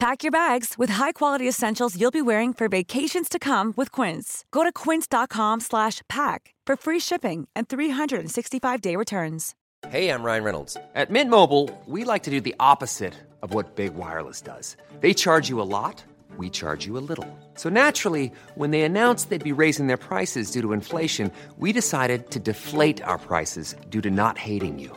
Pack your bags with high-quality essentials you'll be wearing for vacations to come with Quince. Go to quince.com/pack for free shipping and 365-day returns. Hey, I'm Ryan Reynolds. At Mint Mobile, we like to do the opposite of what Big Wireless does. They charge you a lot, we charge you a little. So naturally, when they announced they'd be raising their prices due to inflation, we decided to deflate our prices due to not hating you.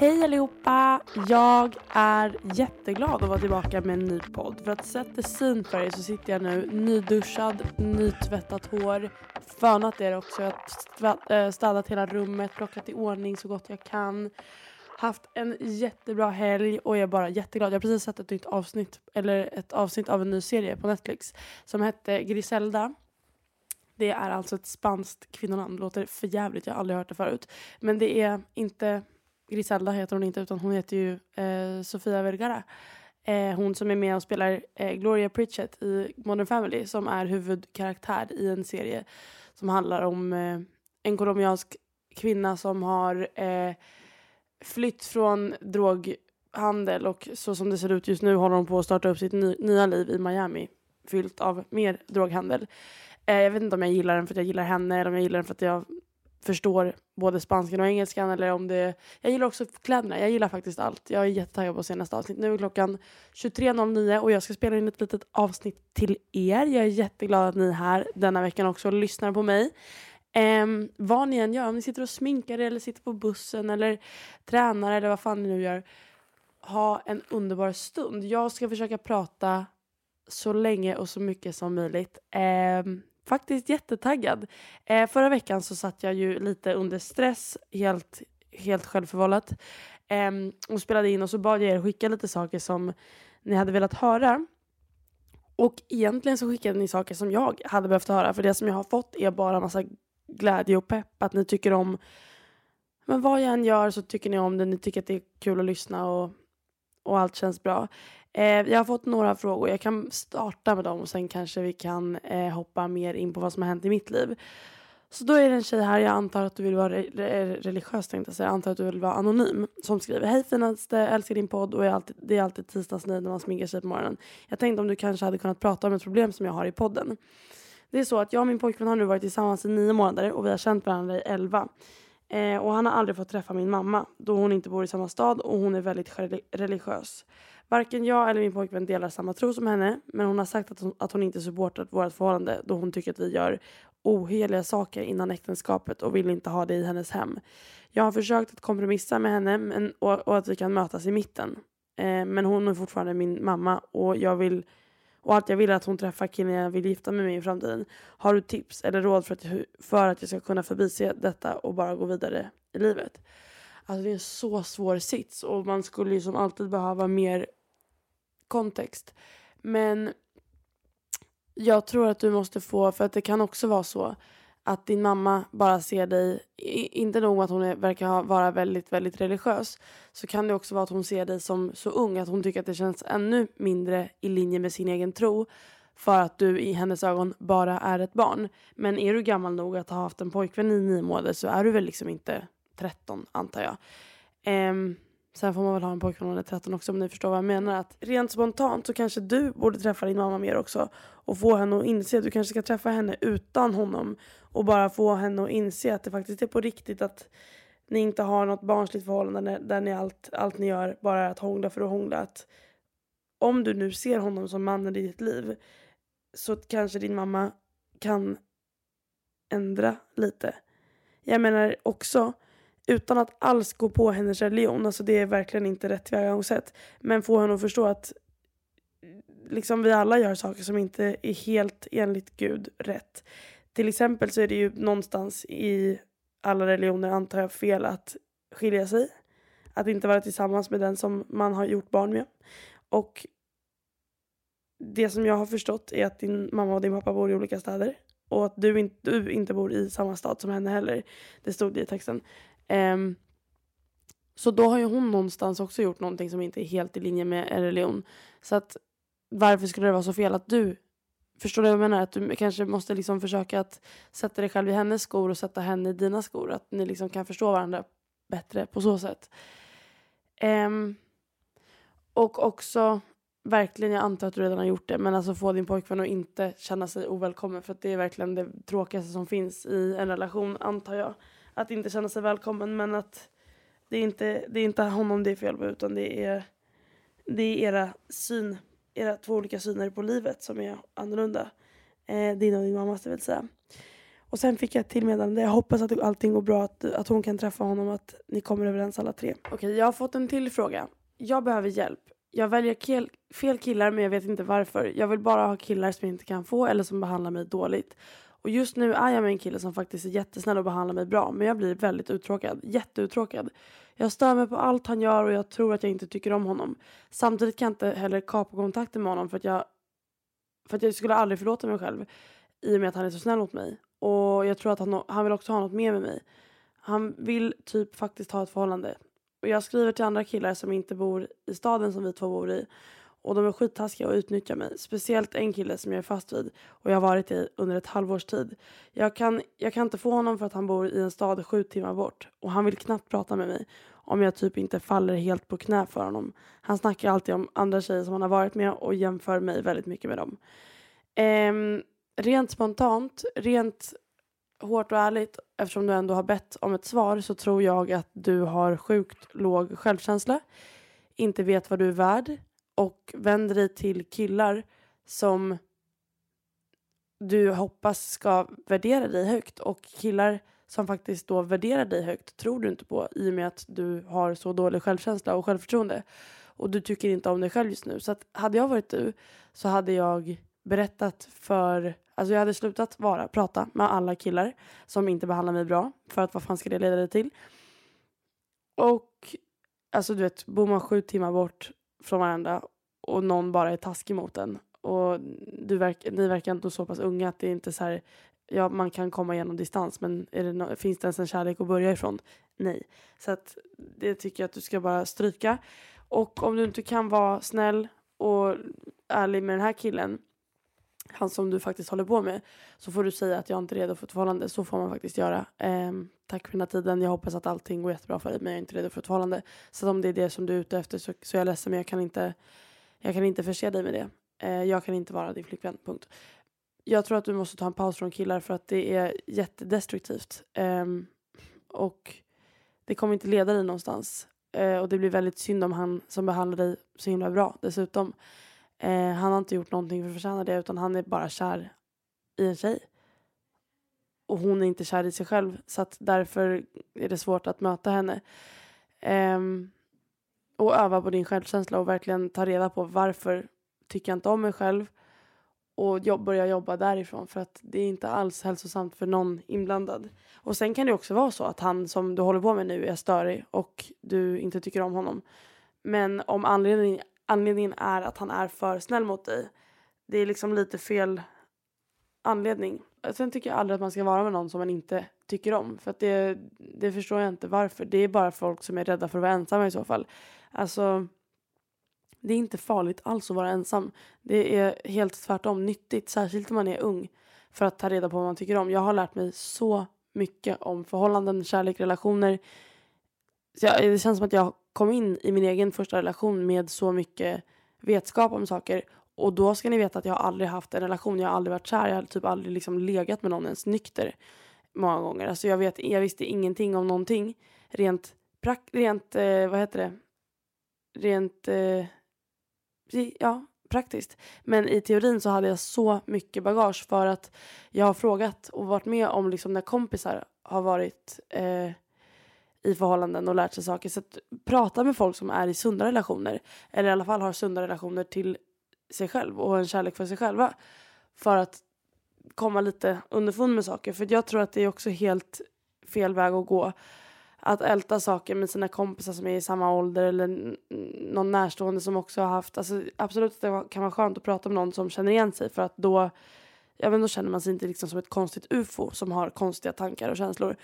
Hej allihopa! Jag är jätteglad att vara tillbaka med en ny podd. För att sätta syn för er så sitter jag nu nyduschad, nytvättat hår. Fönat är det också. Jag har eh, städat hela rummet, plockat i ordning så gott jag kan. Haft en jättebra helg och jag är bara jätteglad. Jag har precis sett ett nytt avsnitt, eller ett avsnitt av en ny serie på Netflix som hette Griselda. Det är alltså ett spanskt kvinnonamn. Det låter för jävligt. jag har aldrig hört det förut. Men det är inte Griselda heter hon inte utan hon heter ju eh, Sofia Vergara. Eh, hon som är med och spelar eh, Gloria Pritchett i Modern Family som är huvudkaraktär i en serie som handlar om eh, en colombiansk kvinna som har eh, flytt från droghandel och så som det ser ut just nu håller hon på att starta upp sitt ny, nya liv i Miami fyllt av mer droghandel. Eh, jag vet inte om jag gillar den för att jag gillar henne eller om jag gillar den för att jag förstår både spanskan och engelskan eller om det... Jag gillar också kläderna. Jag gillar faktiskt allt. Jag är jättetaggad på senaste avsnitt. Nu är klockan 23.09 och jag ska spela in ett litet avsnitt till er. Jag är jätteglad att ni är här denna veckan också och lyssnar på mig. Um, vad ni än gör, om ni sitter och sminkar er eller sitter på bussen eller tränar eller vad fan ni nu gör. Ha en underbar stund. Jag ska försöka prata så länge och så mycket som möjligt. Um, faktiskt jättetaggad. Eh, förra veckan så satt jag ju lite under stress, helt, helt självförvållat. Eh, och spelade in och så bad jag er skicka lite saker som ni hade velat höra. Och egentligen så skickade ni saker som jag hade behövt höra. För det som jag har fått är bara massa glädje och pepp. Att ni tycker om... Men vad jag än gör så tycker ni om det. Ni tycker att det är kul att lyssna och, och allt känns bra. Eh, jag har fått några frågor. Jag kan starta med dem och sen kanske vi kan eh, hoppa mer in på vad som har hänt i mitt liv. Så då är det en tjej här, jag antar att du vill vara re re religiös tänkte jag säga, jag antar att du vill vara anonym, som skriver Hej finaste, älskar din podd och är alltid, det är alltid tisdagsnöjd när man sminkar sig på morgonen. Jag tänkte om du kanske hade kunnat prata om ett problem som jag har i podden. Det är så att jag och min pojkvän har nu varit tillsammans i nio månader och vi har känt varandra i elva. Eh, och han har aldrig fått träffa min mamma då hon inte bor i samma stad och hon är väldigt religiös. Varken jag eller min pojkvän delar samma tro som henne men hon har sagt att hon, att hon inte supportat vårt förhållande då hon tycker att vi gör oheliga saker innan äktenskapet och vill inte ha det i hennes hem. Jag har försökt att kompromissa med henne men, och, och att vi kan mötas i mitten. Eh, men hon är fortfarande min mamma och jag vill och allt jag vill är att hon träffar killen jag vill gifta mig med i framtiden. Har du tips eller råd för att, för att jag ska kunna förbise detta och bara gå vidare i livet? Alltså det är en så svår sits och man skulle ju som alltid behöva mer kontext. Men jag tror att du måste få, för att det kan också vara så att din mamma bara ser dig, inte nog att hon är, verkar vara väldigt, väldigt religiös, så kan det också vara att hon ser dig som så ung att hon tycker att det känns ännu mindre i linje med sin egen tro för att du i hennes ögon bara är ett barn. Men är du gammal nog att ha haft en pojkvän i nio månader så är du väl liksom inte 13 antar jag. Um, sen får man väl ha en pojkvän när man är 13 också om ni förstår vad jag menar. Att rent spontant så kanske du borde träffa din mamma mer också och få henne att inse att du kanske ska träffa henne utan honom och bara få henne att inse att det faktiskt är på riktigt att ni inte har något barnsligt förhållande där ni allt, allt ni gör bara är att hångla för att hångla. Att om du nu ser honom som mannen i ditt liv så kanske din mamma kan ändra lite. Jag menar också, utan att alls gå på hennes religion, alltså det är verkligen inte rätt tillvägagångssätt, men få henne att förstå att liksom vi alla gör saker som inte är helt enligt Gud rätt. Till exempel så är det ju någonstans i alla religioner antar jag fel att skilja sig. Att inte vara tillsammans med den som man har gjort barn med. Och det som jag har förstått är att din mamma och din pappa bor i olika städer. Och att du, in, du inte bor i samma stad som henne heller. Det stod det i texten. Um, så då har ju hon någonstans också gjort någonting som inte är helt i linje med en religion. Så att varför skulle det vara så fel att du Förstår du vad jag menar? Att du kanske måste liksom försöka att sätta dig själv i hennes skor och sätta henne i dina skor. Att ni liksom kan förstå varandra bättre på så sätt. Um, och också, verkligen, jag antar att du redan har gjort det, men alltså få din pojkvän att inte känna sig ovälkommen. För det är verkligen det tråkigaste som finns i en relation, antar jag. Att inte känna sig välkommen, men att det är inte, det är inte honom det är fel på, utan det är, det är era syn era två olika syner på livet som är annorlunda. Eh, din och din mammas det vill säga. Och sen fick jag ett till meddelande. Jag hoppas att allting går bra, att, att hon kan träffa honom och att ni kommer överens alla tre. Okej, okay, jag har fått en till fråga. Jag behöver hjälp. Jag väljer fel killar men jag vet inte varför. Jag vill bara ha killar som jag inte kan få eller som behandlar mig dåligt. Och just nu är jag med en kille som faktiskt är jättesnäll och behandlar mig bra men jag blir väldigt uttråkad. Jätteuttråkad. Jag stör mig på allt han gör och jag tror att jag inte tycker om honom. Samtidigt kan jag inte heller kapa kontakten med honom för att jag, för att jag skulle aldrig förlåta mig själv i och med att han är så snäll mot mig. Och jag tror att han, han vill också ha något mer med mig. Han vill typ faktiskt ha ett förhållande. Och jag skriver till andra killar som inte bor i staden som vi två bor i. Och de är skittaskiga och utnyttjar mig. Speciellt en kille som jag är fast vid och jag har varit i under ett halvårs tid. Jag kan, jag kan inte få honom för att han bor i en stad sju timmar bort och han vill knappt prata med mig om jag typ inte faller helt på knä för honom. Han snackar alltid om andra tjejer som han har varit med och jämför mig väldigt mycket med dem. Ehm, rent spontant, rent hårt och ärligt, eftersom du ändå har bett om ett svar så tror jag att du har sjukt låg självkänsla, inte vet vad du är värd och vänder dig till killar som du hoppas ska värdera dig högt och killar som faktiskt då värderar dig högt tror du inte på i och med att du har så dålig självkänsla och självförtroende och du tycker inte om dig själv just nu. Så att hade jag varit du så hade jag berättat för, alltså jag hade slutat vara, prata med alla killar som inte behandlar mig bra för att vad fan ska det leda dig till? Och alltså du vet, bor man sju timmar bort från varandra och någon bara är taskig mot en och du verk, ni verkar inte så pass unga att det är inte så här ja, man kan komma igenom distans men det no finns det ens en kärlek att börja ifrån? Nej. Så att det tycker jag att du ska bara stryka. Och om du inte kan vara snäll och ärlig med den här killen, han som du faktiskt håller på med, så får du säga att jag inte är redo för ett förhållande. Så får man faktiskt göra. Eh, tack för den här tiden. Jag hoppas att allting går jättebra för dig men jag är inte redo för ett förhållande. Så om det är det som du är ute efter så, så är jag ledsen men jag kan inte, jag kan inte förse dig med det. Eh, jag kan inte vara din flickvän, punkt jag tror att du måste ta en paus från killar för att det är jättedestruktivt. Eh, och det kommer inte leda dig någonstans. Ehm, och det blir väldigt synd om han som behandlar dig så himla bra dessutom. Eh, han har inte gjort någonting för att förtjäna det utan han är bara kär i en tjej. Och hon är inte kär i sig själv så att därför är det svårt att möta henne. Eh, och öva på din självkänsla och verkligen ta reda på varför tycker jag inte om mig själv och jobb, börja jobba därifrån för att det är inte alls hälsosamt för någon inblandad. Och sen kan det också vara så att han som du håller på med nu är störig och du inte tycker om honom. Men om anledningen anledningen är att han är för snäll mot dig, det är liksom lite fel anledning. Sen tycker jag aldrig att man ska vara med någon som man inte tycker om. För att det, det förstår jag inte varför. Det är bara folk som är rädda för att vara ensamma i så fall. Alltså det är inte farligt alls att vara ensam. Det är helt tvärtom nyttigt, särskilt om man är ung, för att ta reda på vad man tycker om. Jag har lärt mig så mycket om förhållanden, kärlek, relationer så jag, det känns som att jag kom in i min egen första relation med så mycket vetskap om saker. Och då ska ni veta att jag har aldrig haft en relation, jag har aldrig varit kär, jag har typ aldrig liksom legat med någon ens nykter många gånger. Alltså jag, vet, jag visste ingenting om någonting. Rent, prak, rent eh, vad heter det? Rent, eh, ja, praktiskt. Men i teorin så hade jag så mycket bagage för att jag har frågat och varit med om liksom när kompisar har varit eh, i förhållanden och lärt sig saker. Så att prata med folk som är i sunda relationer eller i alla fall har sunda relationer till sig själv och en kärlek för sig själva för att komma lite underfund med saker. För jag tror att det är också helt fel väg att gå att älta saker med sina kompisar som är i samma ålder eller någon närstående som också har haft, alltså absolut det kan vara skönt att prata med någon som känner igen sig för att då, ja men då känner man sig inte liksom som ett konstigt ufo som har konstiga tankar och känslor.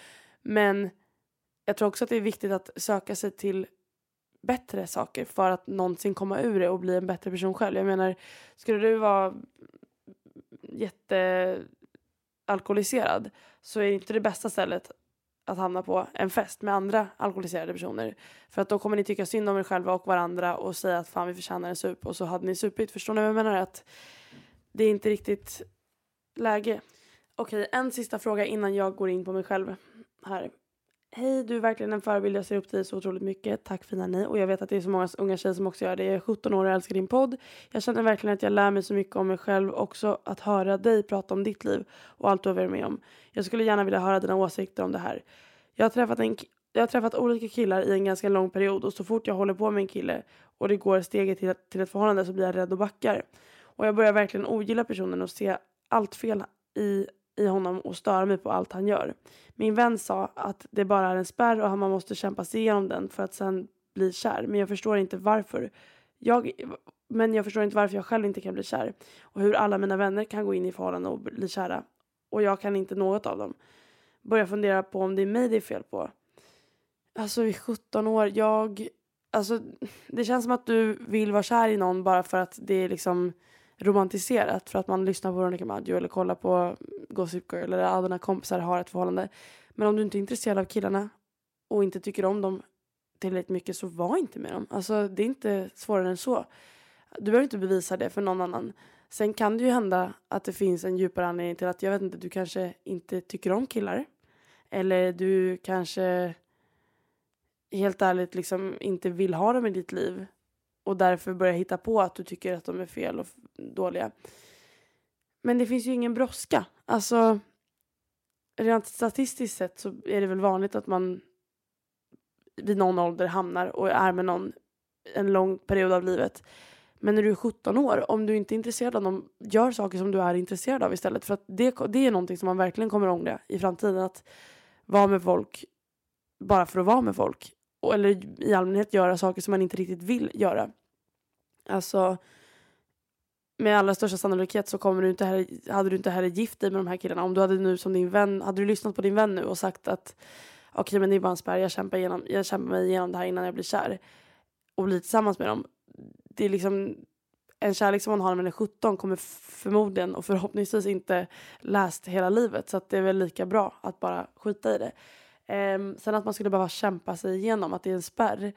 Men jag tror också att det är viktigt att söka sig till bättre saker för att någonsin komma ur det och bli en bättre person själv. Jag menar, skulle du vara jättealkoholiserad så är inte det bästa stället att hamna på en fest med andra alkoholiserade personer. För att då kommer ni tycka synd om er själva och varandra och säga att fan vi förtjänar en sup och så hade ni supit. Förstår ni vad jag menar? Att det är inte riktigt läge. Okej, en sista fråga innan jag går in på mig själv här. Hej, du är verkligen en förebild. Jag ser upp till dig så otroligt mycket. Tack fina ni. Och jag vet att det är så många unga tjejer som också gör det. Jag är 17 år och älskar din podd. Jag känner verkligen att jag lär mig så mycket om mig själv. Också att höra dig prata om ditt liv och allt du har varit med om. Jag skulle gärna vilja höra dina åsikter om det här. Jag har träffat, en, jag har träffat olika killar i en ganska lång period och så fort jag håller på med en kille och det går steget till, till ett förhållande så blir jag rädd och backar. Och jag börjar verkligen ogilla personen och se allt fel i i honom och störa mig på allt han gör. Min vän sa att det bara är en spärr och att man måste kämpa sig igenom den för att sen bli kär. Men jag förstår inte varför. Jag, men jag förstår inte varför jag själv inte kan bli kär. Och hur alla mina vänner kan gå in i förhållanden och bli kära. Och jag kan inte något av dem. Börjar fundera på om det är mig det är fel på. Alltså i 17 år, jag... Alltså det känns som att du vill vara kär i någon bara för att det är liksom romantiserat för att man lyssnar på Veronica Maggio eller kollar på Gossip Girl eller alla dina kompisar har ett förhållande. Men om du inte är intresserad av killarna och inte tycker om dem tillräckligt mycket så var inte med dem. Alltså det är inte svårare än så. Du behöver inte bevisa det för någon annan. Sen kan det ju hända att det finns en djupare anledning till att jag vet inte, du kanske inte tycker om killar. Eller du kanske helt ärligt liksom inte vill ha dem i ditt liv och därför börjar hitta på att du tycker att de är fel och dåliga. Men det finns ju ingen brådska. Alltså, rent statistiskt sett så är det väl vanligt att man vid någon ålder hamnar och är med någon en lång period av livet. Men när du är 17 år, om du inte är intresserad av dem, gör saker som du är intresserad av istället. För att det, det är någonting som man verkligen kommer ångra i framtiden. Att vara med folk bara för att vara med folk eller i allmänhet göra saker som man inte riktigt vill göra. Alltså med allra största sannolikhet så kommer du inte här, hade du inte här gift dig med de här killarna. Om du hade nu som din vän, hade du lyssnat på din vän nu och sagt att okej okay, men det är bara en spärr, jag kämpar, igenom, jag kämpar mig igenom det här innan jag blir kär och blir tillsammans med dem. Det är liksom en kärlek som man har när man är 17 kommer förmodligen och förhoppningsvis inte läst hela livet så att det är väl lika bra att bara skita i det. Um, sen att man skulle behöva kämpa sig igenom, att det är en spärr.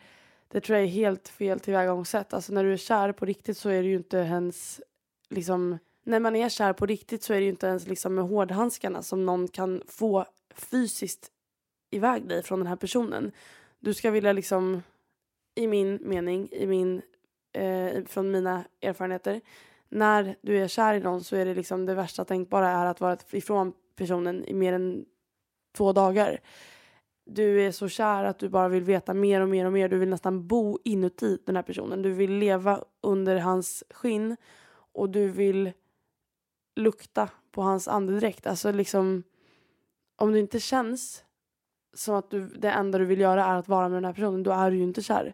Det tror jag är helt fel tillvägagångssätt. Alltså när du är kär på riktigt så är det ju inte ens liksom när man är kär på riktigt så är det ju inte ens liksom med hårdhandskarna som någon kan få fysiskt iväg dig från den här personen. Du ska vilja liksom, i min mening, i min, eh, från mina erfarenheter, när du är kär i någon så är det liksom det värsta tänkbara är att vara ifrån personen i mer än två dagar du är så kär att du bara vill veta mer och mer och mer. Du vill nästan bo inuti den här personen. Du vill leva under hans skinn och du vill lukta på hans andedräkt. Alltså liksom, om det inte känns som att du, det enda du vill göra är att vara med den här personen, då är du ju inte kär.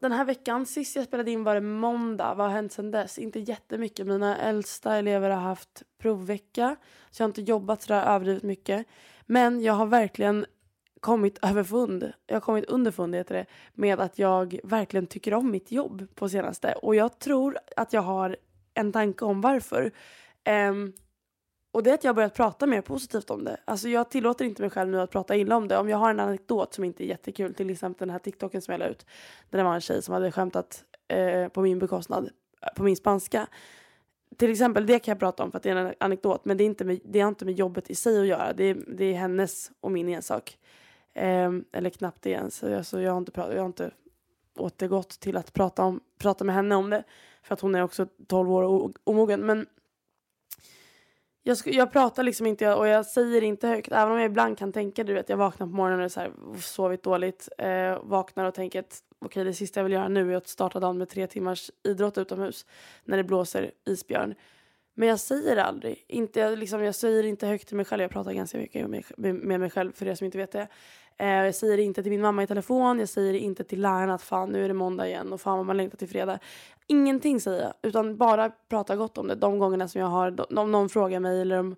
Den här veckan, sist jag spelade in var det måndag. Vad har hänt sedan dess? Inte jättemycket. Mina äldsta elever har haft provvecka. Så jag har inte jobbat sådär överdrivet mycket. Men jag har verkligen kommit överfund, jag har kommit underfund heter det, med att jag verkligen tycker om mitt jobb på senaste. Och jag tror att jag har en tanke om varför. Um, och det är att jag har börjat prata mer positivt om det. Alltså jag tillåter inte mig själv nu att prata illa om det. Om jag har en anekdot som inte är jättekul, till exempel den här TikToken som jag la ut. Där det var en tjej som hade skämtat eh, på min bekostnad, eh, på min spanska. Till exempel det kan jag prata om för att det är en anekdot. Men det, är inte med, det har inte med jobbet i sig att göra. Det är, det är hennes och min ensak. Eh, eller knappt det ens. Alltså jag, har inte pratat, jag har inte återgått till att prata, om, prata med henne om det. För att hon är också 12 år och omogen. Men jag, sk- jag pratar liksom inte och jag säger inte högt. Även om jag ibland kan tänka, du vet, jag vaknar på morgonen och så här, sovit dåligt. Eh, vaknar och tänker att okej, okay, det sista jag vill göra nu är att starta dagen med tre timmars idrott utomhus när det blåser isbjörn. Men jag säger det aldrig. Inte, liksom, jag säger inte högt till mig själv. Jag pratar ganska mycket med, med mig själv för er som inte vet det. Eh, jag säger det inte till min mamma i telefon. Jag säger det inte till lärarna att fan nu är det måndag igen och fan vad man längtar till fredag. Ingenting säger jag, utan bara prata gott om det. De gångerna som jag har, om någon frågar mig eller om,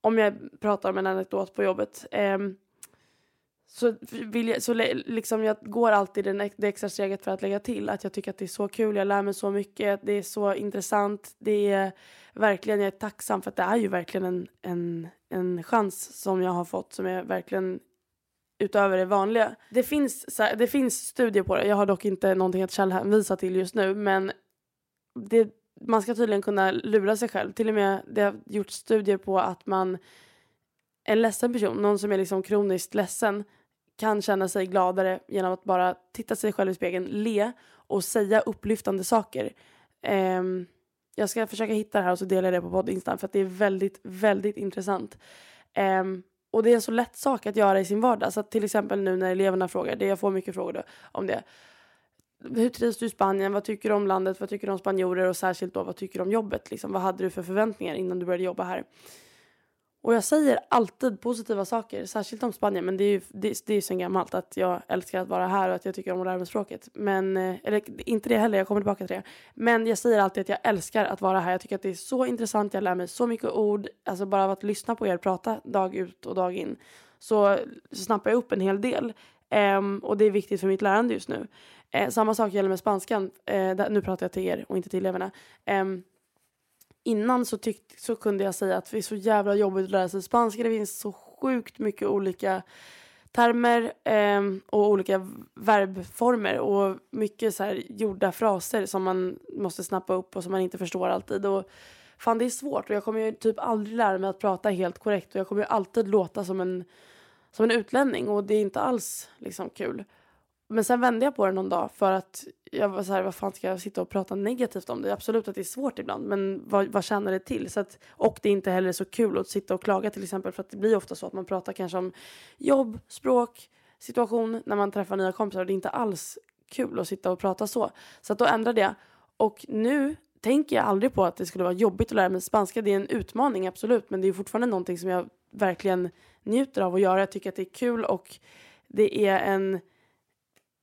om jag pratar om en anekdot på jobbet. Eh, så, vill jag, så liksom jag går alltid den, det extra steget för att lägga till att jag tycker att det är så kul, jag lär mig så mycket, det är så intressant, det är verkligen, jag är tacksam för att det är ju verkligen en, en, en chans som jag har fått som är verkligen utöver det vanliga. Det finns, det finns studier på det, jag har dock inte någonting att källhänvisa till just nu men det, man ska tydligen kunna lura sig själv. Till och med det har gjorts studier på att man en ledsen person, någon som är liksom kroniskt ledsen kan känna sig gladare genom att bara titta sig själv i spegeln, le och säga upplyftande saker. Um, jag ska försöka hitta det här och så delar jag det på poddinstan för att det är väldigt, väldigt intressant. Um, och det är en så lätt sak att göra i sin vardag. Så till exempel nu när eleverna frågar, det jag får mycket frågor då, om det. Hur trivs du i Spanien? Vad tycker du om landet? Vad tycker du om spanjorer? Och särskilt då, vad tycker du om jobbet? Liksom, vad hade du för förväntningar innan du började jobba här? Och jag säger alltid positiva saker, särskilt om Spanien. Men det är ju det, det är sen gammalt att jag älskar att vara här och att jag tycker om att lära mig språket. Men, eh, eller inte det heller, jag kommer tillbaka till det. Men jag säger alltid att jag älskar att vara här. Jag tycker att det är så intressant, jag lär mig så mycket ord. Alltså bara av att lyssna på er prata dag ut och dag in så, så snappar jag upp en hel del. Um, och det är viktigt för mitt lärande just nu. Uh, samma sak gäller med spanskan. Uh, där, nu pratar jag till er och inte till eleverna. Um, innan så, tyckt, så kunde jag säga att det är så jävla jobbigt att lära sig spanska. Det finns så sjukt mycket olika termer eh, och olika verbformer och mycket så här gjorda fraser som man måste snappa upp och som man inte förstår alltid. Och fan, det är svårt och jag kommer ju typ aldrig lära mig att prata helt korrekt och jag kommer ju alltid låta som en, som en utlänning och det är inte alls liksom kul. Men sen vände jag på det någon dag för att jag var så här, vad fan ska jag sitta och prata negativt om det? Absolut att det är svårt ibland, men vad, vad tjänar det till? Så att, och det är inte heller så kul att sitta och klaga till exempel, för att det blir ofta så att man pratar kanske om jobb, språk, situation när man träffar nya kompisar och det är inte alls kul att sitta och prata så. Så att då ändrade jag. Och nu tänker jag aldrig på att det skulle vara jobbigt att lära mig spanska. Det är en utmaning, absolut, men det är fortfarande någonting som jag verkligen njuter av att göra. Jag tycker att det är kul och det är en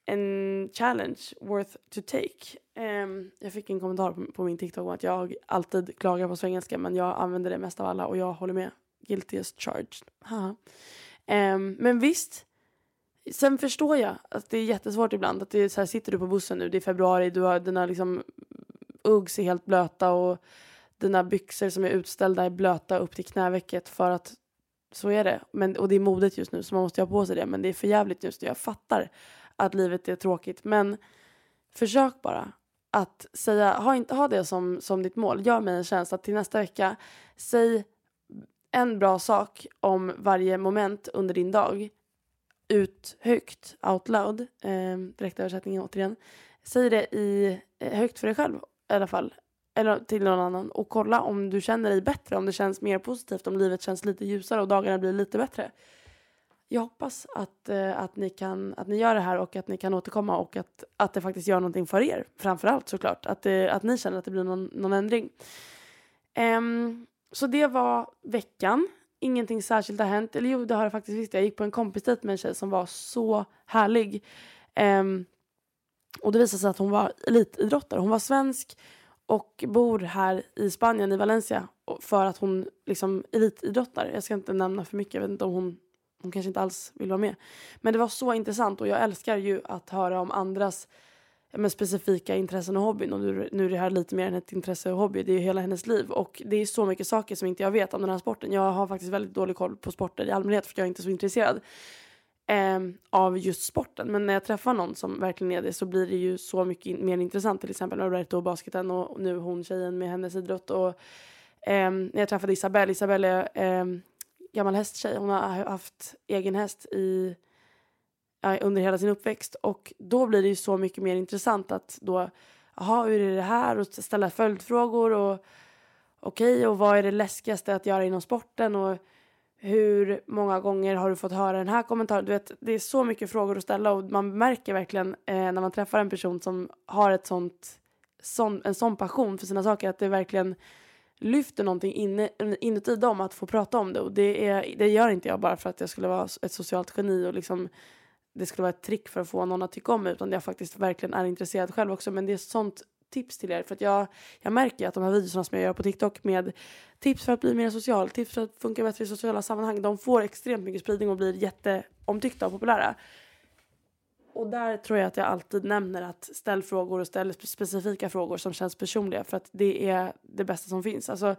en challenge worth to take. Um, jag fick en kommentar på, på, min TikTok om att jag alltid klagar på svengelska men jag använder det mest av alla och jag håller med. Guilty as charged. Um, men visst, sen förstår jag att det är jättesvårt ibland. Att det är så här, sitter du på bussen nu, det är februari, du har dina liksom Uggs är helt blöta och dina byxor som är utställda är blöta upp till knävecket för att Så är det. Men, och det är modet just nu så man måste ha på sig det. Men det är för jävligt just nu. Jag fattar att livet är tråkigt. Men försök bara att säga, ha, inte, ha det som, som ditt mål. Gör mig en tjänst att till nästa vecka, säg en bra sak om varje moment under din dag ut högt, out loud, eh, direktöversättningen återigen. Säg det i, eh, högt för dig själv i alla fall, eller till någon annan och kolla om du känner dig bättre, om det känns mer positivt, om livet känns lite ljusare och dagarna blir lite bättre. Jag hoppas att, eh, att, ni kan, att ni gör det här och att ni kan återkomma och att, att det faktiskt gör någonting för er. Framför allt såklart, att, det, att ni känner att det blir någon, någon ändring. Um, så det var veckan. Ingenting särskilt har hänt. Eller jo, det har det faktiskt visst. Jag gick på en kompisdejt med en tjej som var så härlig. Um, och det visade sig att hon var elitidrottare. Hon var svensk och bor här i Spanien, i Valencia för att hon liksom elitidrottar. Jag ska inte nämna för mycket, jag vet inte om hon, hon kanske inte alls vill vara med. Men det var så intressant och jag älskar ju att höra om andras men, specifika intressen och hobbyn. Och nu, nu är det här lite mer än ett intresse och hobby, det är ju hela hennes liv. Och det är så mycket saker som inte jag vet om den här sporten. Jag har faktiskt väldigt dålig koll på sporter i allmänhet för jag är inte så intresserad eh, av just sporten. Men när jag träffar någon som verkligen är det så blir det ju så mycket mer intressant. Till exempel Roberto och basketen och nu hon tjejen med hennes idrott. Och eh, när jag träffade Isabelle, Isabelle eh, gammal hästtjej. Hon har haft egen häst i, ja, under hela sin uppväxt. Och då blir det ju så mycket mer intressant att då, jaha hur är det här? Och ställa följdfrågor och okej okay, och vad är det läskigaste att göra inom sporten? Och hur många gånger har du fått höra den här kommentaren? Du vet, det är så mycket frågor att ställa och man märker verkligen eh, när man träffar en person som har ett sånt, sån, en sån passion för sina saker att det verkligen lyfter någonting inne, inuti dem att få prata om det. Och det, är, det gör inte jag bara för att jag skulle vara ett socialt geni och liksom det skulle vara ett trick för att få någon att tycka om mig utan jag faktiskt verkligen är intresserad själv också. Men det är sånt tips till er. För att jag, jag märker att de här videorna som jag gör på TikTok med tips för att bli mer social, tips för att funka bättre i sociala sammanhang, de får extremt mycket spridning och blir jätteomtyckta och populära. Och där tror jag att jag alltid nämner att ställ frågor och ställ specifika frågor som känns personliga för att det är det bästa som finns. Alltså,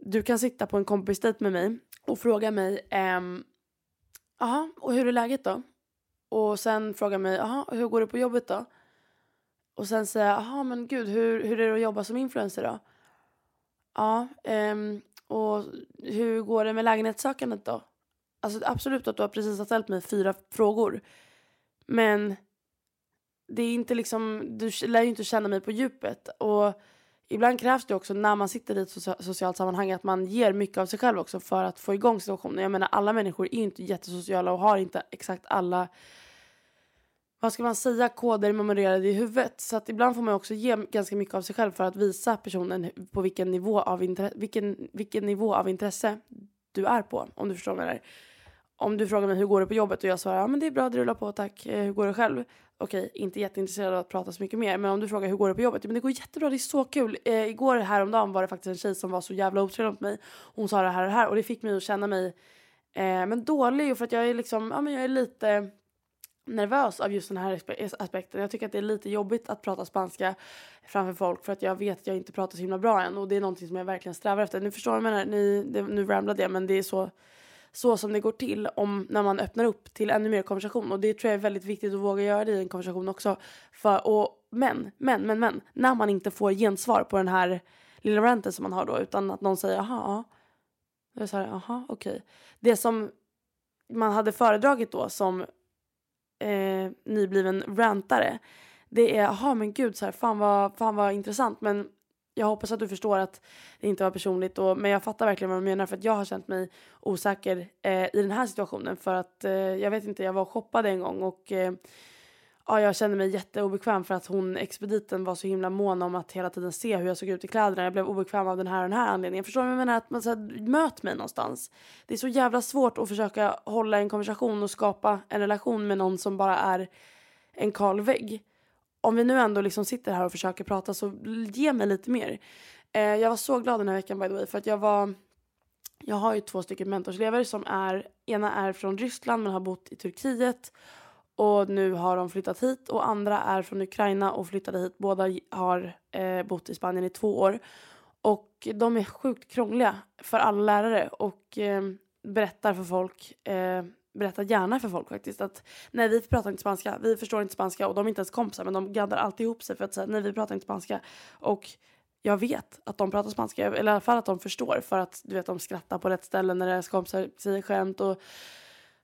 du kan sitta på en kompisdejt med mig och fråga mig ehm, Jaha, och hur är läget då? Och sen fråga mig, jaha, hur går det på jobbet då? Och sen säga, jaha men gud hur, hur är det att jobba som influencer då? Ja, ehm, och hur går det med lägenhetssökandet då? Alltså absolut att du har precis ställt mig fyra frågor. Men det är inte liksom, du lär ju inte känna mig på djupet. Och ibland krävs det också när man sitter i ett socialt sammanhang att man ger mycket av sig själv också för att få igång situationen. Jag menar alla människor är ju inte jättesociala och har inte exakt alla vad ska man säga, koder memorerade i huvudet. Så att ibland får man också ge ganska mycket av sig själv för att visa personen på vilken nivå av, vilken, vilken nivå av intresse du är på. Om du förstår vad jag menar. Om du frågar mig hur går det på jobbet och jag svarar ja men det är bra, det rullar på tack. Eh, hur går det själv? Okej, inte jätteintresserad av att prata så mycket mer. Men om du frågar hur går det på jobbet? Men det går jättebra, det är så kul. Eh, igår häromdagen var det faktiskt en tjej som var så jävla otrevlig mot mig. Hon sa det här och det här och det fick mig att känna mig eh, men dålig för att jag är liksom, ja men jag är lite nervös av just den här aspekten. Jag tycker att det är lite jobbigt att prata spanska framför folk för att jag vet att jag inte pratar så himla bra än och det är någonting som jag verkligen strävar efter. Nu förstår jag menar, ni, det, nu ramlade jag men det är så, så som det går till om, när man öppnar upp till ännu mer konversation och det tror jag är väldigt viktigt att våga göra det i en konversation också. För, och, men, men, men, men, när man inte får gensvar på den här lilla ranten som man har då utan att någon säger aha, ja. Då är så här, jaha, okej. Okay. Det som man hade föredragit då som eh, nybliven rantare. Det är, jaha men gud, så här, fan, vad, fan vad intressant. Men jag hoppas att du förstår att det inte var personligt. Och, men jag fattar verkligen vad du menar för att jag har känt mig osäker eh, i den här situationen. För att eh, jag vet inte, jag var shoppad en gång och eh, ja, jag kände mig jätteobekväm för att hon, expediten var så himla mån om att hela tiden se hur jag såg ut i kläderna. Jag blev obekväm av den här och den här anledningen. Förstår du vad jag menar? Att man så här, möt mig någonstans. Det är så jävla svårt att försöka hålla en konversation och skapa en relation med någon som bara är en kal vägg. Om vi nu ändå liksom sitter här och försöker prata så ge mig lite mer. Eh, jag var så glad den här veckan by the way för att jag var jag har ju två stycken mentorselever som är, ena är från Ryssland men har bott i Turkiet och nu har de flyttat hit och andra är från Ukraina och flyttade hit. Båda har eh, bott i Spanien i två år. Och de är sjukt krångliga för alla lärare. Och eh, berättar för folk, eh, berättar gärna för folk faktiskt att nej vi pratar inte spanska, vi förstår inte spanska och de är inte ens kompisar men de gaddar alltid ihop sig för att säga nej vi pratar inte spanska. Och jag vet att de pratar spanska, eller i alla fall att de förstår för att du vet de skrattar på rätt ställe när deras kompisar säger skämt och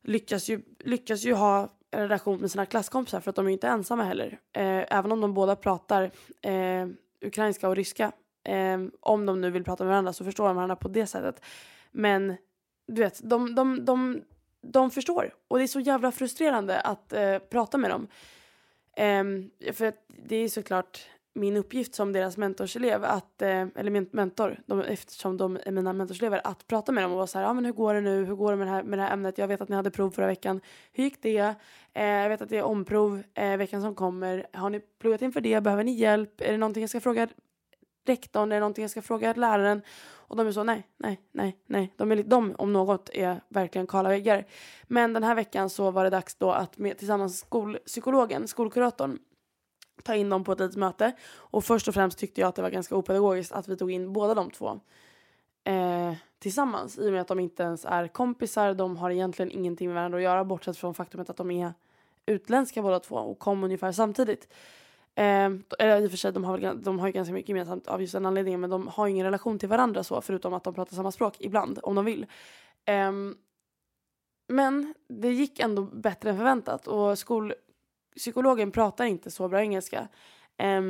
lyckas ju, lyckas ju ha en relation med sina klasskompisar för att de är inte ensamma heller. Eh, även om de båda pratar eh, ukrainska och ryska. Eh, om de nu vill prata med varandra så förstår de varandra på det sättet. Men du vet, de, de, de, de förstår. Och det är så jävla frustrerande att eh, prata med dem. Eh, för det är såklart min uppgift som deras mentorselev, att, eh, eller min mentor, de, eftersom de är mina mentorselever, att prata med dem och vara så här, ja ah, men hur går det nu, hur går det med det här, med det här ämnet, jag vet att ni hade prov förra veckan, hur gick det, eh, jag vet att det är omprov eh, veckan som kommer, har ni pluggat inför det, behöver ni hjälp, är det någonting jag ska fråga rektorn, är det någonting jag ska fråga läraren? Och de är så nej, nej, nej, nej. De, är, de om något är verkligen kala väggar. Men den här veckan så var det dags då att med, tillsammans skolpsykologen, skolkuratorn, ta in dem på ett litet möte. Och först och främst tyckte jag att det var ganska opedagogiskt att vi tog in båda de två eh, tillsammans. I och med att de inte ens är kompisar. De har egentligen ingenting med varandra att göra bortsett från faktumet att de är utländska båda två och kom ungefär samtidigt. Eh, eller i och för sig, de har, väl, de har ju ganska mycket gemensamt av just den anledningen men de har ingen relation till varandra så förutom att de pratar samma språk ibland om de vill. Eh, men det gick ändå bättre än förväntat och skol, psykologen pratar inte så bra engelska. Eh,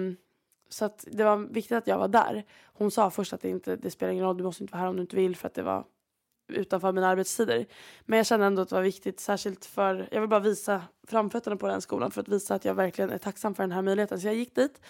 så att det var viktigt att jag var där. Hon sa först att det, inte, det spelar ingen roll, du måste inte vara här om du inte vill för att det var utanför mina arbetstider. Men jag kände ändå att det var viktigt, särskilt för, jag vill bara visa framfötterna på den skolan för att visa att jag verkligen är tacksam för den här möjligheten. Så jag gick dit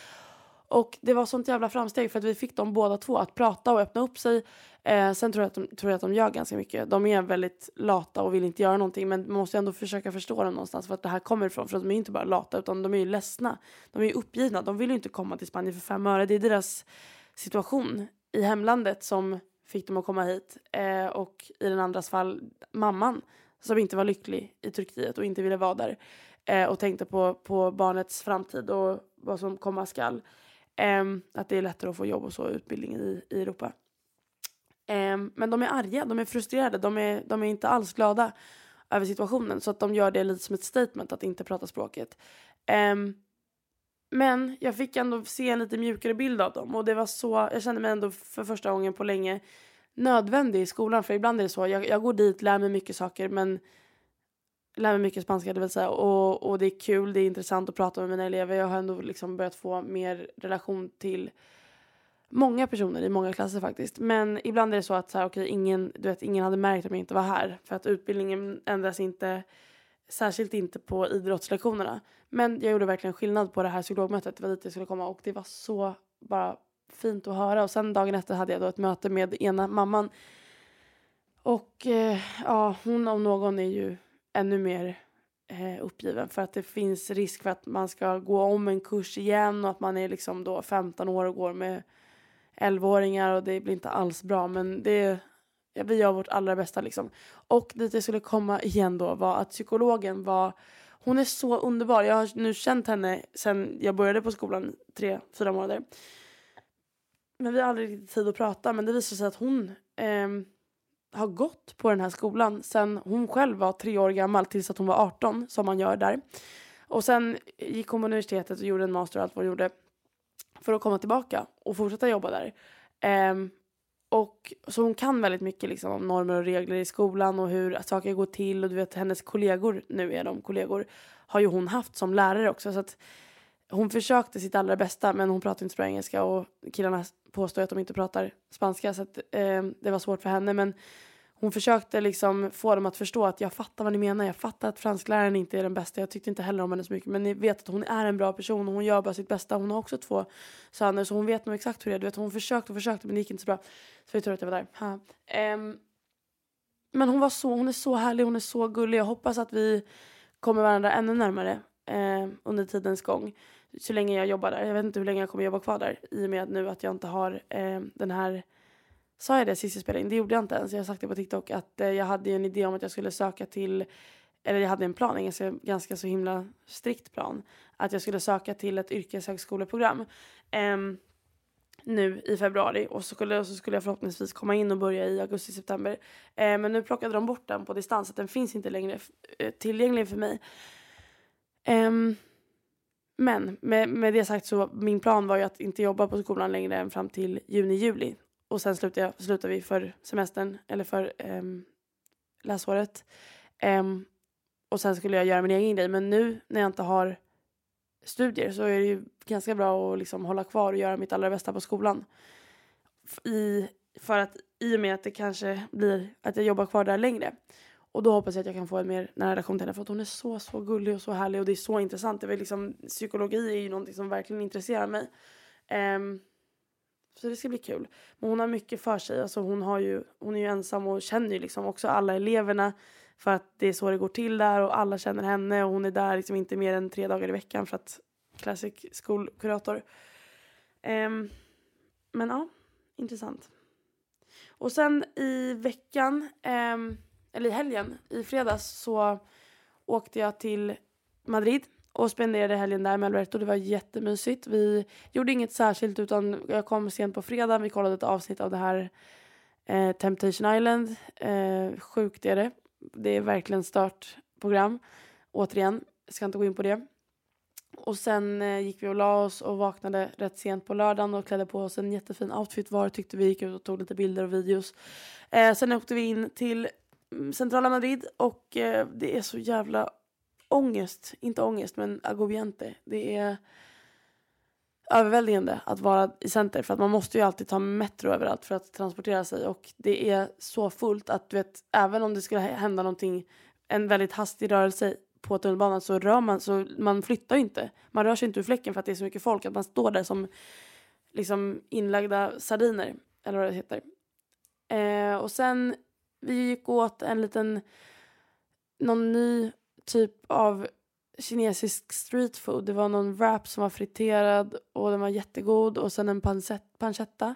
och det var sånt jävla framsteg för att vi fick dem båda två att prata och öppna upp sig. Eh, sen tror jag, att de, tror jag att de gör ganska mycket. De är väldigt lata och vill inte göra någonting men man måste ändå försöka förstå dem någonstans för att det här kommer ifrån. För att de är inte bara lata utan de är ju ledsna. De är ju uppgivna. De vill ju inte komma till Spanien för fem öre. Det är deras situation i hemlandet som fick dem att komma hit. Eh, och i den andras fall mamman som inte var lycklig i Turkiet och inte ville vara där. Eh, och tänkte på, på barnets framtid och vad som komma skall. Eh, att det är lättare att få jobb och så utbildning i, i Europa. Ehm, men de är arga, de är frustrerade, de är, de är inte alls glada över situationen så att de gör det lite som ett statement att inte prata språket. Um, men jag fick ändå se en lite mjukare bild av dem. Och det var så, jag kände mig ändå för första gången på länge nödvändig i skolan. För ibland är det så, jag, jag går dit, lär mig mycket saker men lär mig mycket spanska det vill säga. Och, och det är kul, det är intressant att prata med mina elever. Jag har ändå liksom börjat få mer relation till många personer i många klasser faktiskt. Men ibland är det så att så här, okay, ingen, du vet, ingen hade märkt om jag inte var här. För att utbildningen ändras inte. Särskilt inte på idrottslektionerna. Men jag gjorde verkligen skillnad på det här psykologmötet. Det var dit jag skulle komma och det var så bara fint att höra. Och sen dagen efter hade jag då ett möte med ena mamman. Och eh, ja, hon om någon är ju ännu mer eh, uppgiven för att det finns risk för att man ska gå om en kurs igen och att man är liksom då 15 år och går med 11-åringar och det blir inte alls bra men det vi gör vårt allra bästa liksom. Och dit jag skulle komma igen då var att psykologen var hon är så underbar. Jag har nu känt henne sen jag började på skolan tre, fyra månader. Men vi har aldrig riktigt tid att prata men det visar sig att hon eh, har gått på den här skolan sen hon själv var tre år gammal tills att hon var 18 som man gör där. Och sen gick hon på universitetet och gjorde en master och allt vad hon gjorde för att komma tillbaka och fortsätta jobba där. Eh, och så hon kan väldigt mycket liksom om normer och regler i skolan och hur saker går till. Och du vet hennes kollegor, nu är de kollegor, har ju hon haft som lärare också. Så att hon försökte sitt allra bästa men hon pratar inte så bra engelska. Och killarna påstår att de inte pratar spanska. Så att, eh, det var svårt för henne. Men hon försökte liksom få dem att förstå att jag fattar vad ni menar. Jag fattar att franskläraren inte är den bästa. Jag tyckte inte heller om henne så mycket. Men ni vet att hon är en bra person och hon gör bara sitt bästa. Hon har också två söner så hon vet nog exakt hur det är. Du vet, hon försökte och försökte men det gick inte så bra. Så vi tror att jag var där. Um, men hon var så, hon är så härlig, hon är så gullig. Jag hoppas att vi kommer varandra ännu närmare eh, under tidens gång så länge jag jobbar där. Jag vet inte hur länge jag kommer jobba kvar där i och med nu att jag inte har eh, den här Sa jag det sist jag spelade in? Det gjorde jag inte ens. Jag har sagt det på TikTok att eh, jag hade en idé om att jag skulle söka till eller jag hade en plan, en ganska, ganska så himla strikt plan. Att jag skulle söka till ett yrkeshögskoleprogram. eh, nu i februari och så skulle, så skulle jag förhoppningsvis komma in och börja i augusti-september. Eh, men nu plockade de bort den på distans så den finns inte längre eh, tillgänglig för mig. Eh, men med, med det sagt så min plan var ju att inte jobba på skolan längre än fram till juni-juli. Och sen slutar, jag, slutar vi för semestern eller för um, läsåret. Um, och sen skulle jag göra min egen grej. Men nu när jag inte har studier så är det ju ganska bra att liksom hålla kvar och göra mitt allra bästa på skolan. I, för att i och med att det kanske blir att jag jobbar kvar där längre. Och då hoppas jag att jag kan få en mer nära relation till henne för att hon är så, så gullig och så härlig och det är så intressant. Det är liksom, psykologi är ju någonting som verkligen intresserar mig. Um, så det ska bli kul. Men hon har mycket för sig. Alltså hon, har ju, hon är ju ensam och känner ju liksom också alla eleverna. För att det är så det går till där och alla känner henne och hon är där liksom inte mer än tre dagar i veckan för att classic skolkurator. Um, men ja, intressant. Och sen i veckan, um, eller i helgen, i fredags så åkte jag till Madrid och spenderade helgen där med Alberto. Det var jättemysigt. Vi gjorde inget särskilt utan jag kom sent på fredag. Vi kollade ett avsnitt av det här eh, Temptation Island. Eh, sjukt är det. Det är verkligen stört program. Återigen, jag ska inte gå in på det. Och sen eh, gick vi och la oss och vaknade rätt sent på lördagen och klädde på oss en jättefin outfit var tyckte vi. Gick ut och tog lite bilder och videos. Eh, sen åkte vi in till mm, centrala Madrid och eh, det är så jävla ångest, inte ångest men agobiente. Det är överväldigande att vara i center för att man måste ju alltid ta metro överallt för att transportera sig och det är så fullt att du vet även om det skulle hända någonting en väldigt hastig rörelse på tunnelbanan så rör man så man flyttar ju inte. Man rör sig inte ur fläcken för att det är så mycket folk att man står där som liksom inlagda sardiner eller vad det heter. Eh, och sen vi gick åt en liten någon ny typ av kinesisk street food. Det var någon wrap som var friterad och den var jättegod och sen en pancetta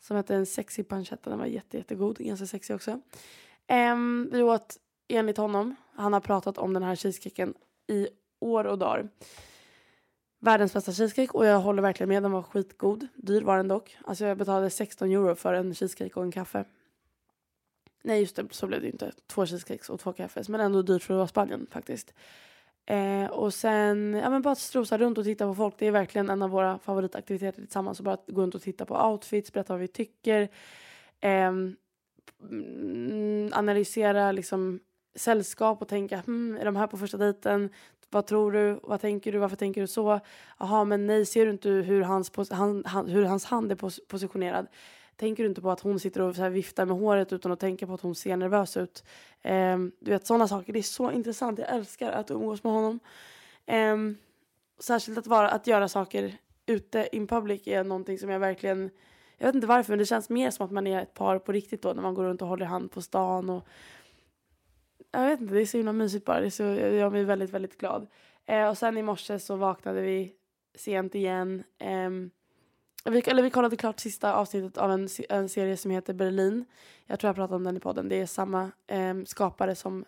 som hette en sexy pancetta. Den var jätte, jättegod, ganska sexig också. Um, vi åt enligt honom, han har pratat om den här cheesecaken i år och dagar. Världens bästa cheesecake och jag håller verkligen med, den var skitgod. Dyr var den dock. Alltså jag betalade 16 euro för en cheesecake och en kaffe. Nej just det, så blev det inte. Två cheesecakes och två kaffes. Men ändå dyrt för att vara Spanien faktiskt. Eh, och sen, ja men bara strosa runt och titta på folk. Det är verkligen en av våra favoritaktiviteter tillsammans. Och bara gå runt och titta på outfits, berätta vad vi tycker. Eh, analysera liksom sällskap och tänka, hmm, är de här på första dejten? Vad tror du? Vad tänker du? Varför tänker du så? Jaha, men nej, ser du inte hur hans, han, han, hur hans hand är pos positionerad? Tänker du inte på att hon sitter och så här viftar med håret utan att tänka på att hon ser nervös ut. Um, du vet sådana saker. Det är så intressant. Jag älskar att umgås med honom. Um, särskilt att, vara, att göra saker ute in public är någonting som jag verkligen jag vet inte varför men det känns mer som att man är ett par på riktigt då när man går runt och håller hand på stan och jag vet inte, det är så himla mysigt bara. Det så, jag gör mig väldigt, väldigt glad. Eh, och sen i morse så vaknade vi sent igen. Um, vi, eller vi kollade klart sista avsnittet av en, en serie som heter Berlin. Jag tror jag pratade om den i podden. Det är samma eh, skapare som,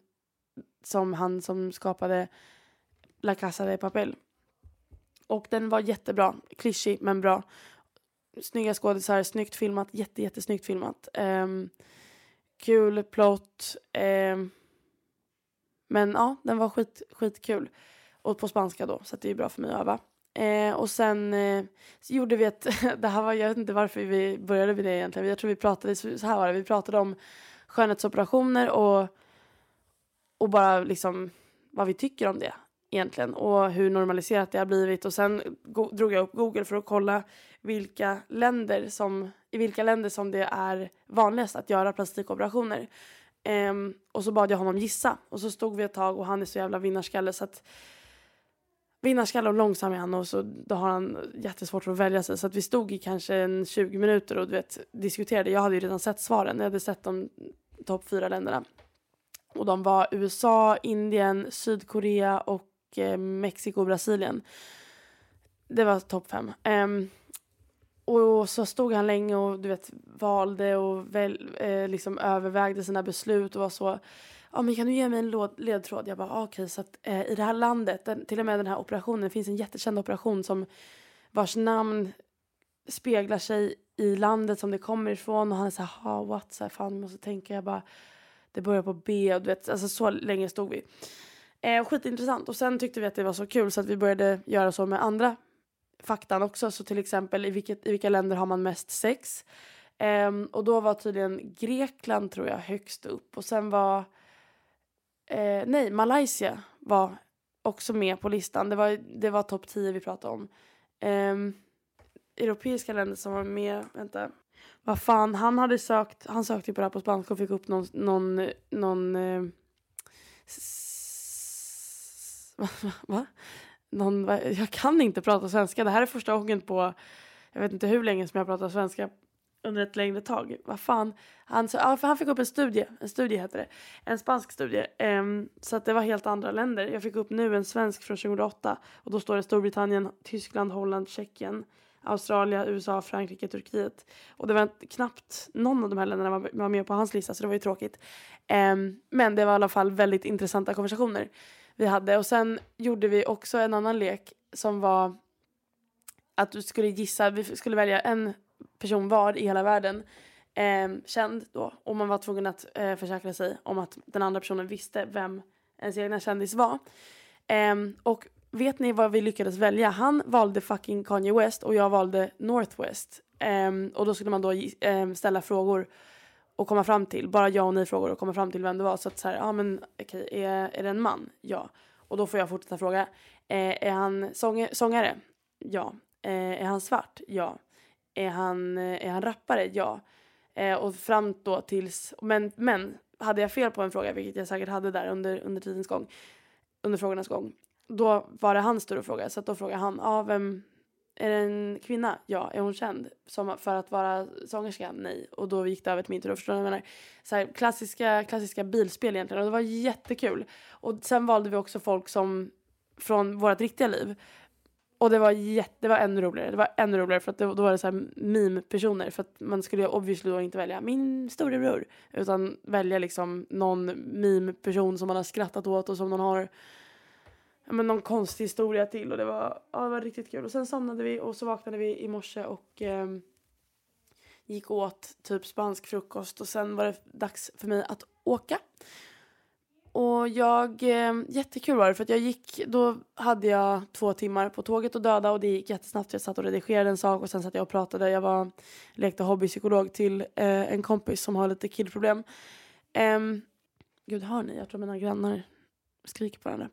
som han som skapade La Casa de Papel. Och den var jättebra. Klyschig men bra. Snygga skådisar, snyggt filmat, jätte, jättesnyggt filmat. Eh, kul plott. Eh, men ja, den var skit, skitkul. Och på spanska då, så det är bra för mig att öva. Eh, och sen eh, gjorde vi ett, det här var, jag vet inte varför vi började med det egentligen. Jag tror vi pratade, så här var det, vi pratade om skönhetsoperationer och, och bara liksom vad vi tycker om det egentligen och hur normaliserat det har blivit. Och sen drog jag upp Google för att kolla vilka länder som, i vilka länder som det är vanligast att göra plastikoperationer. Eh, och så bad jag honom gissa och så stod vi ett tag och han är så jävla vinnarskalle så att vinnarskalle och långsam är han och så då har han jättesvårt att välja sig. Så att vi stod i kanske en 20 minuter och du vet, diskuterade. Jag hade ju redan sett svaren. Jag hade sett de topp fyra länderna. Och de var USA, Indien, Sydkorea och eh, Mexiko och Brasilien. Det var topp fem. Um, och så stod han länge och du vet valde och väl, eh, liksom övervägde sina beslut och var så ja men kan du ge mig en ledtråd? Jag bara ah, okej. Okay, så att eh, i det här landet, den, till och med den här operationen, det finns en jättekänd operation som vars namn speglar sig i landet som det kommer ifrån. Och han är så här, ha what, så här, fan måste tänka, jag bara, det börjar på B. Och du vet, alltså så länge stod vi. Eh, skitintressant. Och sen tyckte vi att det var så kul så att vi började göra så med andra faktan också, så till exempel i, vilket, i vilka länder har man mest sex? Eh, och då var tydligen Grekland tror jag högst upp. Och sen var, eh, nej Malaysia var också med på listan, det var, det var topp 10 vi pratade om. Eh, europeiska länder som var med. Vänta. Vad fan, han hade sökt, han sökte på det här på spanska och fick upp någon, någon, någon eh, va? va? Någon, jag kan inte prata svenska. Det här är första gången på, jag vet inte hur länge som jag pratar svenska under ett längre tag. Vad fan. Han, ja, för han fick upp en studie, en studie heter det. En spansk studie. Um, så att det var helt andra länder. Jag fick upp nu en svensk från 2008 och då står det Storbritannien, Tyskland, Holland, Tjeckien, Australien, USA, Frankrike, Turkiet. Och det var knappt någon av de här länderna var, var med på hans lista så det var ju tråkigt. Um, men det var i alla fall väldigt intressanta konversationer vi hade. Och sen gjorde vi också en annan lek som var att du skulle gissa, vi skulle välja en person var i hela världen eh, känd då och man var tvungen att eh, försäkra sig om att den andra personen visste vem ens egna kändis var. Eh, och vet ni vad vi lyckades välja? Han valde fucking Kanye West och jag valde Northwest. Ehm, och då skulle man då ehm, ställa frågor och komma fram till, bara ja och nej frågor och komma fram till vem det var. Så att så här, ja men okej, okay, är, är det en man? Ja. Och då får jag fortsätta fråga. Eh, är han sång sångare? Ja. Eh, är han svart? Ja. Är han, är han rappare? Ja. Eh, och fram då tills, men, men hade jag fel på en fråga, vilket jag säkert hade där under, under tidens gång, under frågornas gång, då var det hans tur att fråga. Så att då frågade han, ja vem, är det en kvinna? Ja. Är hon känd som, för att vara sångerska? Nej. Och då gick det över till min tur. Förstår du vad jag menar? Så här, klassiska, klassiska bilspel egentligen. Och det var jättekul. Och sen valde vi också folk som från vårt riktiga liv. Och det var, jätte, det var ännu roligare. Det var ännu roligare för att det, då var det så här meme-personer. För att man skulle ju obviously då inte välja min storebror. Utan välja liksom någon meme-person som man har skrattat åt och som man har men någon konstig historia till och det var, ja, det var riktigt kul. Och sen somnade vi och så vaknade vi i morse och eh, gick åt typ spansk frukost och sen var det dags för mig att åka. Och jag, eh, jättekul var det för att jag gick, då hade jag två timmar på tåget och döda och det gick jättesnabbt. Jag satt och redigerade en sak och sen satt jag och pratade. Jag var, lekte hobbypsykolog till eh, en kompis som har lite killproblem. Eh, gud hör ni? Jag tror mina grannar skriker på varandra.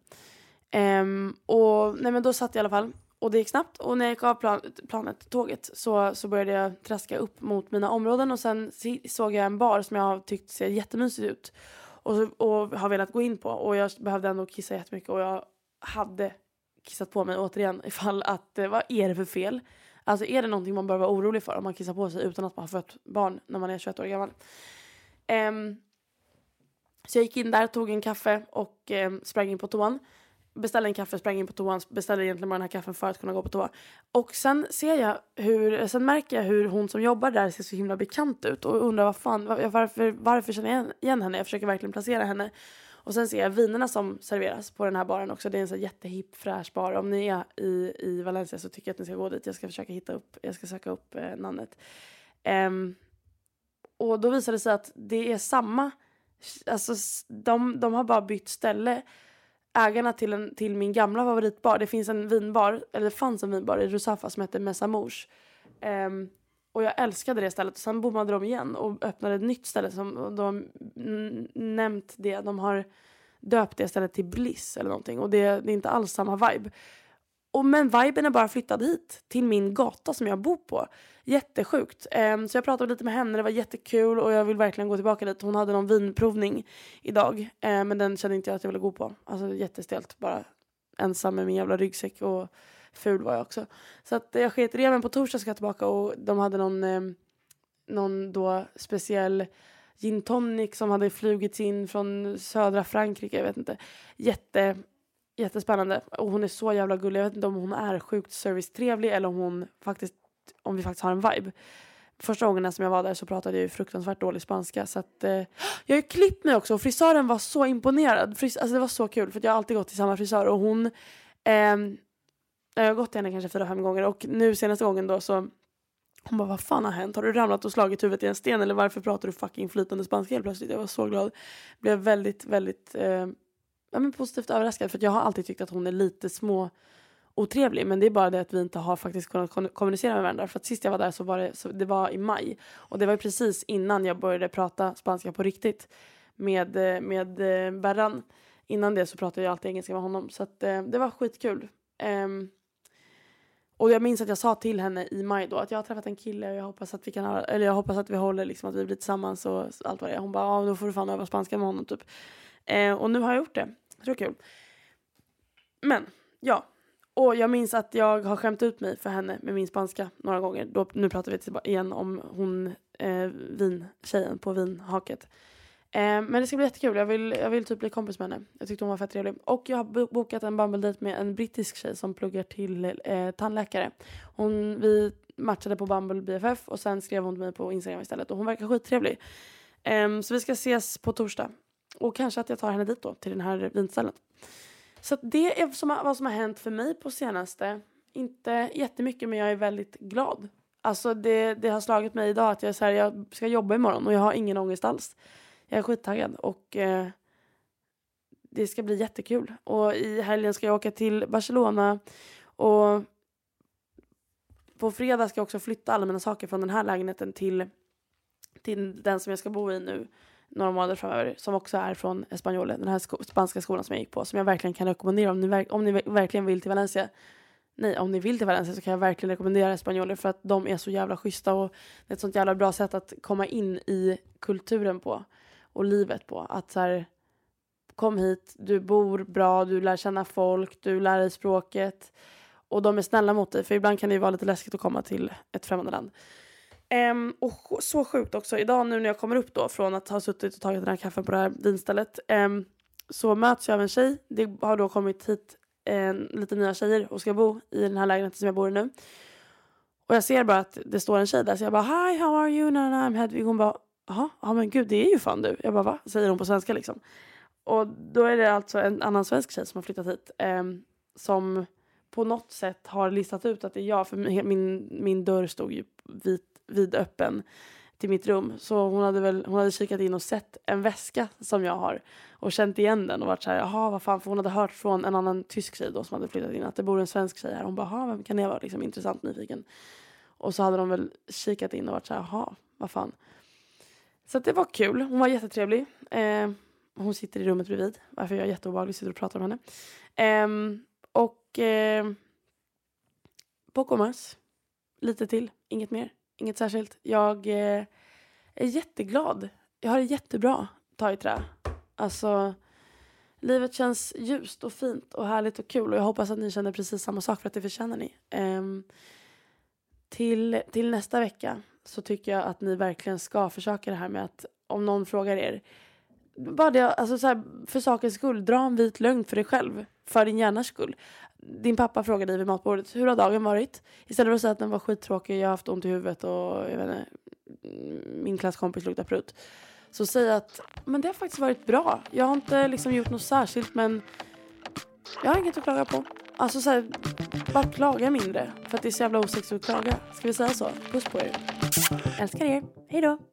Um, och nej men då satt jag i alla fall och det gick snabbt och när jag gick av plan, planet, tåget, så, så började jag traska upp mot mina områden och sen såg jag en bar som jag har tyckt ser jättemysigt ut och, och har velat gå in på och jag behövde ändå kissa jättemycket och jag hade kissat på mig återigen ifall att vad är det för fel? Alltså är det någonting man bör vara orolig för om man kissar på sig utan att man har fött barn när man är 21 år gammal? Um, så jag gick in där, tog en kaffe och um, sprang in på toan beställde en kaffe, sprang in på toan, beställde egentligen bara den här kaffen för att kunna gå på toa. Och sen ser jag hur, sen märker jag hur hon som jobbar där ser så himla bekant ut och undrar vad fan, varför, varför känner jag igen henne? Jag försöker verkligen placera henne. Och sen ser jag vinerna som serveras på den här baren också. Det är en så jättehipp fräsch bar. Om ni är i, i Valencia så tycker jag att ni ska gå dit. Jag ska försöka hitta upp, jag ska söka upp eh, namnet. Um, och då visar det sig att det är samma, alltså de, de har bara bytt ställe ägarna till, en, till min gamla favoritbar. Det finns en vinbar, eller det fanns en vinbar i Rusafa som hette Mesa Um, ehm, och jag älskade det stället. Och sen bommade de igen och öppnade ett nytt ställe som de nämnt det. De har döpt det stället till Bliss eller någonting. Och det, det är inte alls samma vibe. Och men viben är bara flyttad hit, till min gata som jag bor på. Jättesjukt. Um, så jag pratade lite med henne, det var jättekul och jag vill verkligen gå tillbaka dit. Hon hade någon vinprovning idag, uh, men den kände inte jag att jag ville gå på. Alltså jättestelt, bara ensam med min jävla ryggsäck och ful var jag också. Så att jag sket i det, men på torsdag ska jag tillbaka och de hade någon, um, någon då speciell gin tonic som hade flugits in från södra Frankrike, jag vet inte. Jätte Jättespännande. Och hon är så jävla gullig. Jag vet inte om hon är sjukt servicetrevlig eller om hon faktiskt, om vi faktiskt har en vibe. Första gången som jag var där så pratade jag ju fruktansvärt dålig spanska. Så att, eh, jag har ju klippt mig också och frisören var så imponerad. Fris alltså det var så kul för jag har alltid gått till samma frisör och hon eh, jag har gått till henne kanske fyra, fem gånger och nu senaste gången då så Hon bara, vad fan har hänt? Har du ramlat och slagit huvudet i en sten eller varför pratar du fucking flytande spanska helt plötsligt? Jag var så glad. Blev väldigt, väldigt eh, ja, men positivt överraskad för jag har alltid tyckt att hon är lite små otrevlig men det är bara det att vi inte har faktiskt kunnat kommunicera med varandra för att sist jag var där så var det, så det var i maj och det var precis innan jag började prata spanska på riktigt med, eh, med eh, Berran. Innan det så pratade jag alltid engelska med honom så att, eh, det var skitkul. Um, och jag minns att jag sa till henne i maj då att jag har träffat en kille och jag hoppas att vi kan eller jag hoppas att vi håller liksom att vi blir tillsammans och allt vad det är. Hon bara, ja ah, då får du fan öva spanska med honom typ. Eh, och nu har jag gjort det. Det är kul. Men, ja. Och jag minns att jag har skämt ut mig för henne med min spanska några gånger. Då, nu pratar vi igen om hon eh, vintjejen på vinhaket. Eh, men det ska bli jättekul. Jag vill, jag vill typ bli kompis med henne. Jag tyckte hon var fett trevlig. Och jag har bokat en Bumble-date med en brittisk tjej som pluggar till eh, tandläkare. Hon, vi matchade på Bumble BFF och sen skrev hon till mig på Instagram istället. Och hon verkar skittrevlig. Eh, så vi ska ses på torsdag. Och kanske att jag tar henne dit då, till den här vinstället. Så det är som, vad som har hänt för mig på senaste. Inte jättemycket men jag är väldigt glad. Alltså det, det har slagit mig idag att jag, så här, jag ska jobba imorgon och jag har ingen ångest alls. Jag är skittaggad och eh, det ska bli jättekul. Och i helgen ska jag åka till Barcelona och på fredag ska jag också flytta alla mina saker från den här lägenheten till, till den som jag ska bo i nu några månader framöver som också är från Espanyol, den här sko spanska skolan som jag gick på som jag verkligen kan rekommendera om ni, om ni verkligen vill till Valencia. Nej, om ni vill till Valencia så kan jag verkligen rekommendera Espanyol för att de är så jävla schyssta och det är ett sånt jävla bra sätt att komma in i kulturen på och livet på. Att så här, kom hit, du bor bra, du lär känna folk, du lär dig språket och de är snälla mot dig för ibland kan det ju vara lite läskigt att komma till ett främmande land. Um, och så sjukt också, idag nu när jag kommer upp då från att ha suttit och tagit den här kaffen på det här vinstället um, så möts jag av en tjej. Det har då kommit hit um, lite nya tjejer och ska bo i den här lägenheten som jag bor i nu. Och jag ser bara att det står en tjej där så jag bara hi how are you? nah, nah, I'm Hedvig. Hon bara jaha, ja men gud det är ju fan du. Jag bara va? Säger hon på svenska liksom. Och då är det alltså en annan svensk tjej som har flyttat hit. Um, som på något sätt har listat ut att det är jag. För min, min dörr stod ju vit vidöppen till mitt rum. Så hon hade väl hon hade kikat in och sett en väska som jag har och känt igen den och varit så här, jaha vad fan, för hon hade hört från en annan tysk tjej då som hade flyttat in att det bor en svensk tjej här. Hon bara, jaha vem kan det vara? Liksom intressant nyfiken. Och så hade de väl kikat in och varit så här, jaha vad fan. Så det var kul. Hon var jättetrevlig. Eh, hon sitter i rummet bredvid varför jag är jätteobehaglig sitter och pratar om henne. Eh, och eh, Pocomas. Lite till, inget mer. Inget särskilt. Jag eh, är jätteglad. Jag har det jättebra, ta i trä. Alltså, livet känns ljust och fint och härligt och kul och jag hoppas att ni känner precis samma sak för att det förtjänar ni. Um, till, till nästa vecka så tycker jag att ni verkligen ska försöka det här med att om någon frågar er bara det, alltså så här, för sakens skull, dra en vit lögn för dig själv. För din hjärnas skull din pappa frågade dig vid matbordet hur har dagen varit? Istället för att säga att den var skittråkig, jag har haft ont i huvudet och jag vet inte, min klasskompis luktar prutt. Så säg att men det har faktiskt varit bra. Jag har inte liksom gjort något särskilt men jag har inget att klaga på. Alltså så här, bara klaga mindre. För att det är så jävla osexigt att klaga. Ska vi säga så? Puss på er. Älskar er. Hej då.